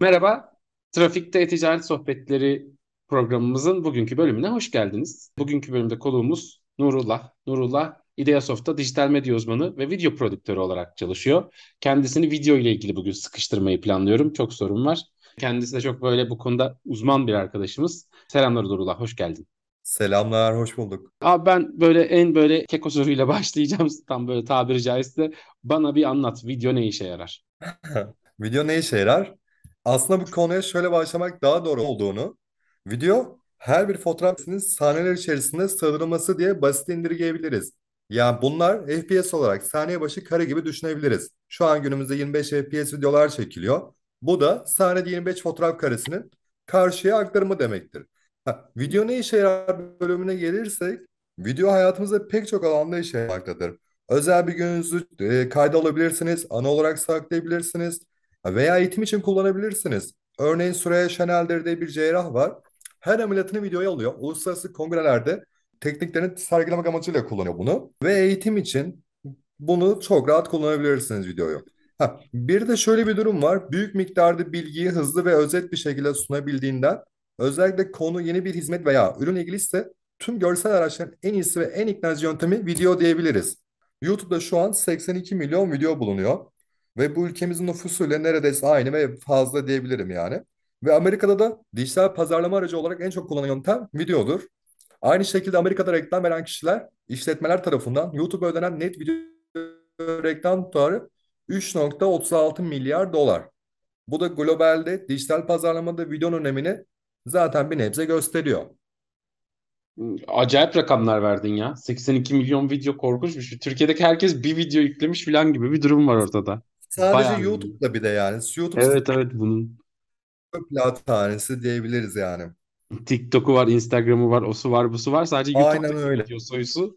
Merhaba, Trafikte Ticaret Sohbetleri programımızın bugünkü bölümüne hoş geldiniz. Bugünkü bölümde konuğumuz Nurullah. Nurullah, Ideasoft'ta dijital medya uzmanı ve video prodüktörü olarak çalışıyor. Kendisini video ile ilgili bugün sıkıştırmayı planlıyorum. Çok sorun var. Kendisi de çok böyle bu konuda uzman bir arkadaşımız. Selamlar Nurullah, hoş geldin. Selamlar, hoş bulduk. Abi ben böyle en böyle keko soruyla başlayacağım. Tam böyle tabiri caizse bana bir anlat. Video ne işe yarar? Video ne işe yarar? Aslında bu konuya şöyle başlamak daha doğru olduğunu, video her bir fotoğrafının sahneler içerisinde sığdırılması diye basit indirgeyebiliriz. Yani bunlar FPS olarak saniye başı kare gibi düşünebiliriz. Şu an günümüzde 25 FPS videolar çekiliyor. Bu da sahnede 25 fotoğraf karesinin karşıya aktarımı demektir. Ha, video ne işe yarar bölümüne gelirsek, video hayatımızda pek çok alanda işe yaramaktadır. Özel bir gününüzü e, kayda alabilirsiniz, ana olarak saklayabilirsiniz veya eğitim için kullanabilirsiniz. Örneğin Süreyya Şener'dir diye bir cerrah var. Her ameliyatını videoya alıyor. Uluslararası kongrelerde tekniklerini sergilemek amacıyla kullanıyor bunu. Ve eğitim için bunu çok rahat kullanabilirsiniz videoyu. Ha, bir de şöyle bir durum var. Büyük miktarda bilgiyi hızlı ve özet bir şekilde sunabildiğinden özellikle konu yeni bir hizmet veya ürün ilgiliyse tüm görsel araçların en iyisi ve en ikna yöntemi video diyebiliriz. YouTube'da şu an 82 milyon video bulunuyor. Ve bu ülkemizin nüfusuyla neredeyse aynı ve fazla diyebilirim yani. Ve Amerika'da da dijital pazarlama aracı olarak en çok kullanılan yöntem videodur. Aynı şekilde Amerika'da reklam veren kişiler, işletmeler tarafından YouTube'a ödenen net video reklam tutarı 3.36 milyar dolar. Bu da globalde dijital pazarlamada videonun önemini zaten bir nebze gösteriyor. Acayip rakamlar verdin ya. 82 milyon video korkunçmuş. Türkiye'deki herkes bir video yüklemiş falan gibi bir durum var ortada. Sadece Bayağı. YouTube'da bir de yani. YouTube Evet evet bunun plat tanesi diyebiliriz yani. TikTok'u var, Instagram'ı var, osu var, busu var. Sadece Aynen YouTube'daki öyle. video sayısı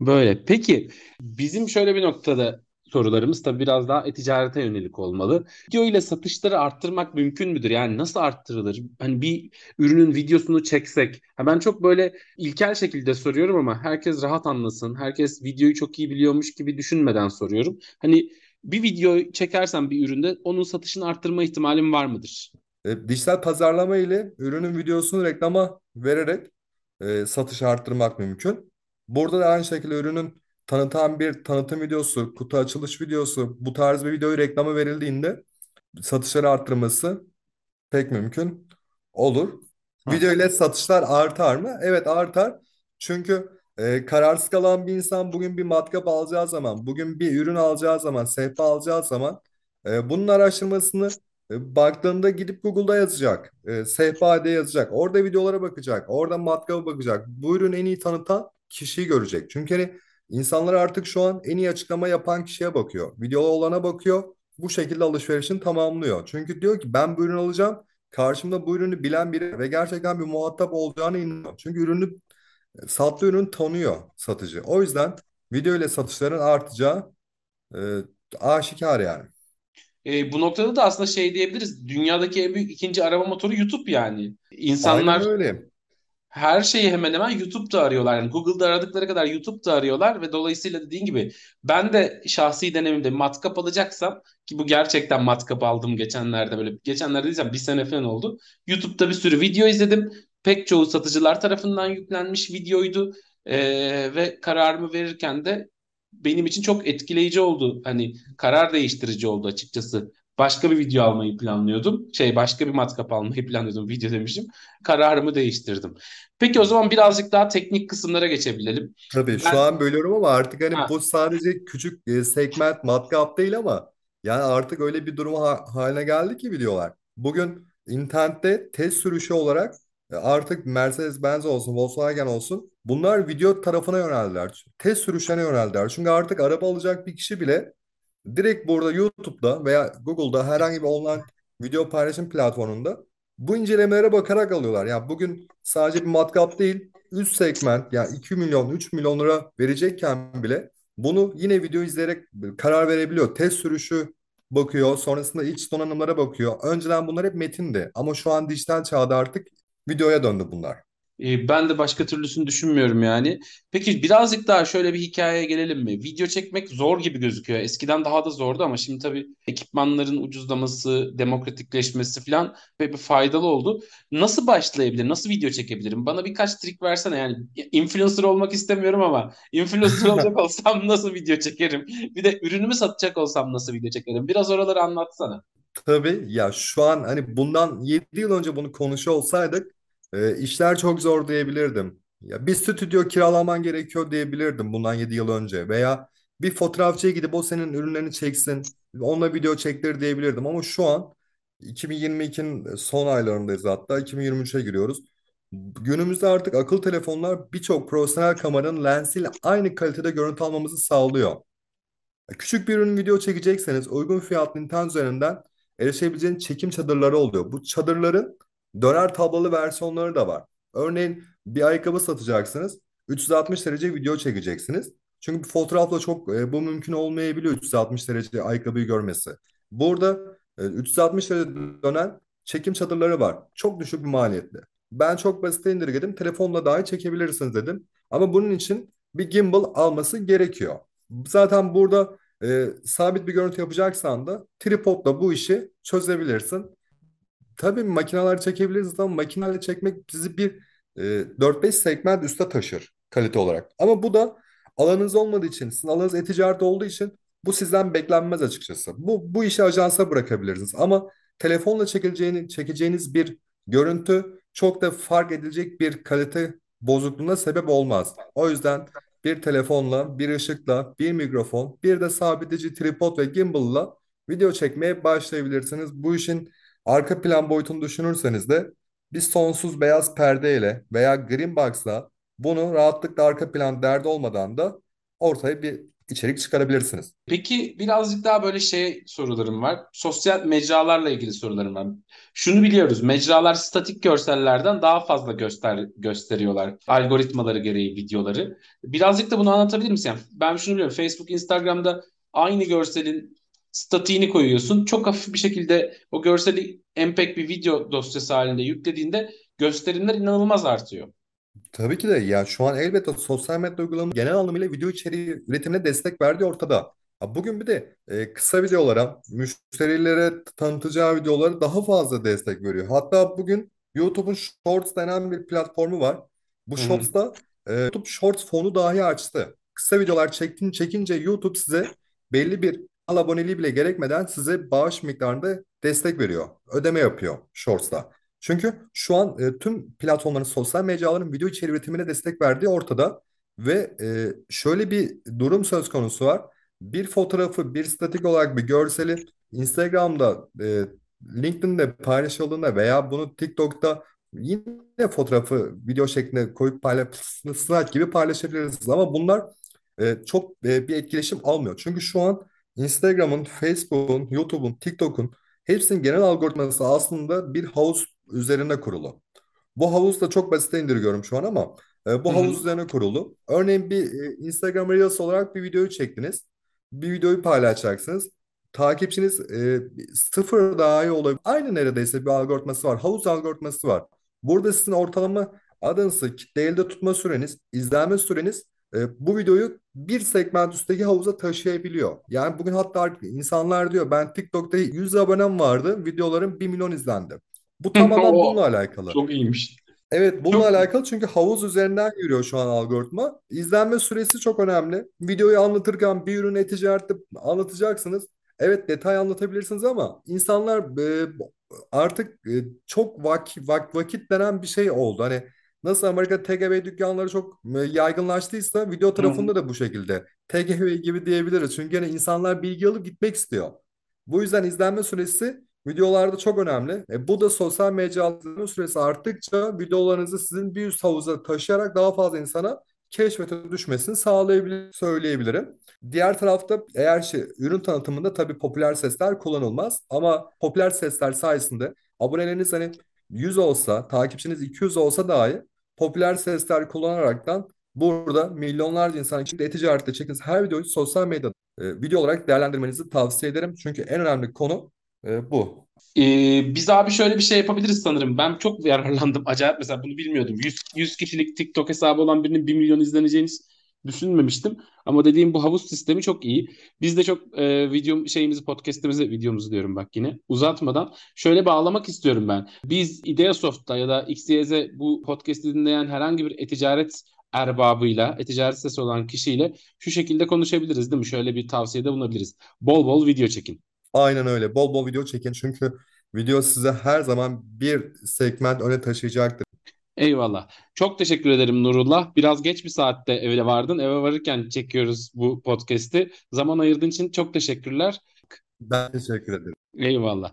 böyle. Peki bizim şöyle bir noktada sorularımız tabii biraz daha e-ticarete yönelik olmalı. Video ile satışları arttırmak mümkün müdür? Yani nasıl arttırılır? Hani bir ürünün videosunu çeksek. Ha ben çok böyle ilkel şekilde soruyorum ama herkes rahat anlasın. Herkes videoyu çok iyi biliyormuş gibi düşünmeden soruyorum. Hani bir video çekersen bir üründe onun satışını arttırma ihtimalim var mıdır? E, dijital pazarlama ile ürünün videosunu reklama vererek e, satış arttırmak mümkün. Burada da aynı şekilde ürünün tanıtan bir tanıtım videosu, kutu açılış videosu, bu tarz bir videoyu reklama verildiğinde satışları arttırması pek mümkün olur. Ha. Video ile satışlar artar mı? Evet artar. Çünkü e, kararsız kalan bir insan bugün bir matkap alacağı zaman, bugün bir ürün alacağı zaman, sehpa alacağı zaman e, bunun araştırmasını e, baktığında gidip Google'da yazacak. E, sehpa diye yazacak. Orada videolara bakacak. Orada matkaba bakacak. Bu ürünü en iyi tanıtan kişiyi görecek. Çünkü hani insanlar artık şu an en iyi açıklama yapan kişiye bakıyor. Videolu olana bakıyor. Bu şekilde alışverişini tamamlıyor. Çünkü diyor ki ben bu ürünü alacağım. Karşımda bu ürünü bilen biri ve gerçekten bir muhatap olacağına inanıyor. Çünkü ürünü sattığı ürünü tanıyor satıcı. O yüzden video ile satışların artacağı e, aşikar yani. E, bu noktada da aslında şey diyebiliriz. Dünyadaki en büyük ikinci arama motoru YouTube yani. Aynen İnsanlar öyle. her şeyi hemen hemen YouTube'da arıyorlar. Yani Google'da aradıkları kadar YouTube'da arıyorlar ve dolayısıyla dediğin gibi ben de şahsi denemimde matkap alacaksam ki bu gerçekten matkap aldım geçenlerde böyle geçenlerde diyeceğim bir sene falan oldu. YouTube'da bir sürü video izledim. Pek çoğu satıcılar tarafından yüklenmiş videoydu. Ee, ve kararımı verirken de benim için çok etkileyici oldu. Hani karar değiştirici oldu açıkçası. Başka bir video almayı planlıyordum. Şey başka bir matkap almayı planlıyordum. Video demişim. Kararımı değiştirdim. Peki o zaman birazcık daha teknik kısımlara geçebilelim. Tabii şu Ben an bölüyorum ama artık hani ha, bu sadece küçük e, segment matkap değil ama yani artık öyle bir durum ha- haline geldi ki videolar. Bugün internette test sürüşü olarak e, artık Mercedes-Benz olsun, Volkswagen olsun bunlar video tarafına yöneldiler. Test sürüşlerine yöneldiler. Çünkü artık araba alacak bir kişi bile direkt burada YouTube'da veya Google'da herhangi bir online video paylaşım platformunda bu incelemelere bakarak alıyorlar. Yani bugün sadece bir matkap değil üst segment yani 2 milyon 3 milyon lira verecekken bile bunu yine video izleyerek karar verebiliyor. Test sürüşü bakıyor. Sonrasında iç donanımlara bakıyor. Önceden bunlar hep metindi. Ama şu an dijital çağda artık videoya döndü bunlar. E, Ben de başka türlüsünü düşünmüyorum yani. Peki birazcık daha şöyle bir hikayeye gelelim mi? Video çekmek zor gibi gözüküyor. Eskiden daha da zordu ama şimdi tabii ekipmanların ucuzlaması, demokratikleşmesi falan ve bir faydalı oldu. Nasıl başlayabilirim? Nasıl video çekebilirim? Bana birkaç trik versene. Yani influencer olmak istemiyorum ama influencer olacak olsam nasıl video çekerim? Bir de ürünümü satacak olsam nasıl video çekerim? Biraz oraları anlatsana. Tabii ya şu an hani bundan 7 yıl önce bunu konuşuyor olsaydık e, işler çok zor diyebilirdim. Ya bir stüdyo kiralaman gerekiyor diyebilirdim bundan 7 yıl önce veya bir fotoğrafçıya gidip o senin ürünlerini çeksin, onunla video çektir diyebilirdim ama şu an 2022'nin son aylarındayız hatta 2023'e giriyoruz. Günümüzde artık akıllı telefonlar birçok profesyonel kameranın lensiyle aynı kalitede görüntü almamızı sağlıyor. Küçük bir ürün video çekecekseniz uygun fiyatlı internet üzerinden erişebileceğiniz çekim çadırları oluyor. Bu çadırların döner tablolu versiyonları da var. Örneğin bir ayakkabı satacaksınız. 360 derece video çekeceksiniz. Çünkü fotoğrafla çok e, bu mümkün olmayabiliyor 360 derece ayakkabıyı görmesi. Burada e, 360 derece dönen çekim çadırları var. Çok düşük bir maliyetli. Ben çok basit indirgedim. Telefonla dahi çekebilirsiniz dedim. Ama bunun için bir gimbal alması gerekiyor. Zaten burada e, sabit bir görüntü yapacaksan da tripodla bu işi çözebilirsin. Tabii makineler çekebiliriz ama makineyle çekmek sizi bir e, 4-5 segment üste taşır kalite olarak. Ama bu da alanınız olmadığı için, sizin alanınız e-ticaret olduğu için bu sizden beklenmez açıkçası. Bu, bu işi ajansa bırakabilirsiniz. Ama telefonla çekileceğini, çekeceğiniz bir görüntü çok da fark edilecek bir kalite bozukluğuna sebep olmaz. O yüzden bir telefonla, bir ışıkla, bir mikrofon, bir de sabitleyici tripod ve gimbal'la video çekmeye başlayabilirsiniz. Bu işin arka plan boyutunu düşünürseniz de bir sonsuz beyaz perdeyle veya green box'la bunu rahatlıkla arka plan derdi olmadan da ortaya bir içerik çıkarabilirsiniz. Peki birazcık daha böyle şey sorularım var. Sosyal mecralarla ilgili sorularım var. Şunu biliyoruz. Mecralar statik görsellerden daha fazla göster gösteriyorlar. Algoritmaları gereği videoları. Birazcık da bunu anlatabilir misin? Yani ben şunu biliyorum. Facebook, Instagram'da aynı görselin statiğini koyuyorsun. Çok hafif bir şekilde o görseli MPEG bir video dosyası halinde yüklediğinde gösterimler inanılmaz artıyor. Tabii ki de ya şu an elbette sosyal medya uygulamaları genel anlamıyla video içeriği üretimine destek verdiği ortada. Bugün bir de e, kısa videolara, müşterilere tanıtacağı videolara daha fazla destek veriyor. Hatta bugün YouTube'un Shorts denen bir platformu var. Bu hı. Shorts'ta e, YouTube Shorts fonu dahi açtı. Kısa videolar çektin, çekince YouTube size belli bir al aboneliği bile gerekmeden size bağış miktarında destek veriyor. Ödeme yapıyor Shorts'ta. Çünkü şu an e, tüm platformların, sosyal mecraların video içeriği üretimine destek verdiği ortada. Ve e, şöyle bir durum söz konusu var. Bir fotoğrafı, bir statik olarak bir görseli Instagram'da, e, LinkedIn'de paylaşıldığında veya bunu TikTok'ta yine fotoğrafı video şeklinde koyup paylaşıp slide gibi paylaşabilirsiniz. Ama bunlar e, çok e, bir etkileşim almıyor. Çünkü şu an Instagram'ın, Facebook'un, YouTube'un, TikTok'un hepsinin genel algoritması aslında bir havuz üzerine kurulu. Bu havuz da çok basite indirgiyorum şu an ama e, bu havuz hı. üzerine kurulu. Örneğin bir e, Instagram Reels olarak bir videoyu çektiniz. Bir videoyu paylaşacaksınız. Takipçiniz e, sıfır daha iyi olabilir. Aynı neredeyse bir algoritması var. Havuz algoritması var. Burada sizin ortalama adınızı kitle elde tutma süreniz, izlenme süreniz e, bu videoyu bir segment üstteki havuza taşıyabiliyor. Yani bugün hatta insanlar diyor ben TikTok'ta 100 abonem vardı. Videolarım bir milyon izlendi. Bu tamamen bununla alakalı. çok iyiymiş. Evet bununla Çok alakalı çünkü havuz üzerinden yürüyor şu an algoritma. İzlenme süresi çok önemli. Videoyu anlatırken bir ürün e-ticarette anlatacaksınız. Evet detay anlatabilirsiniz ama insanlar e, artık e, çok vak, vak, vakit denen bir şey oldu. Hani nasıl Amerika TGV dükkanları çok e, yaygınlaştıysa video hı. tarafında da bu şekilde. TGV gibi diyebiliriz. Çünkü yani insanlar bilgi alıp gitmek istiyor. Bu yüzden izlenme süresi Videolarda çok önemli. E, bu da sosyal mecraların süresi arttıkça videolarınızı sizin bir üst havuza taşıyarak daha fazla insana keşfete düşmesini sağlayabilir, söyleyebilirim. Diğer tarafta eğer şey, ürün tanıtımında tabii popüler sesler kullanılmaz ama popüler sesler sayesinde aboneleriniz hani 100 olsa, takipçiniz 200 olsa dahi popüler sesler kullanaraktan burada milyonlarca insan için e-ticarette çektiğiniz her videoyu sosyal medyada e, video olarak değerlendirmenizi tavsiye ederim. Çünkü en önemli konu E, bu. Ee, biz abi şöyle bir şey yapabiliriz sanırım. Ben çok yararlandım. Acayip mesela bunu bilmiyordum. 100, 100 kişilik TikTok hesabı olan birinin bir milyon izleneceğini düşünmemiştim. Ama dediğim bu havuz sistemi çok iyi. Biz de çok e, video şeyimizi podcast'imizi videomuzu diyorum bak yine uzatmadan şöyle bağlamak istiyorum ben. Biz Ideasoft'ta ya da XYZ bu podcast'i dinleyen herhangi bir e-ticaret erbabıyla, e-ticaret sitesi olan kişiyle şu şekilde konuşabiliriz değil mi? Şöyle bir tavsiyede bulunabiliriz. Bol bol video çekin. Aynen öyle. Bol bol video çekin çünkü video size her zaman bir segment öne taşıyacaktır. Eyvallah. Çok teşekkür ederim Nurullah. Biraz geç bir saatte eve vardın. Eve varırken çekiyoruz bu podcast'i. Zaman ayırdığın için çok teşekkürler. Ben teşekkür ederim. Eyvallah.